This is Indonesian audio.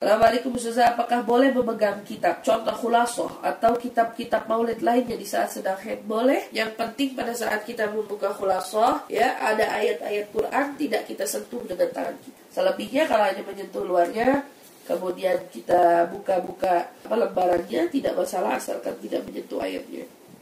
Assalamualaikum Ustazah, apakah boleh memegang kitab contoh khulasoh atau kitab-kitab maulid lainnya di saat sedang head? Boleh. Yang penting pada saat kita membuka khulasoh, ya ada ayat-ayat Quran tidak kita sentuh dengan tangan kita. Selebihnya kalau hanya menyentuh luarnya, kemudian kita buka-buka lembarannya tidak masalah asalkan tidak menyentuh ayatnya.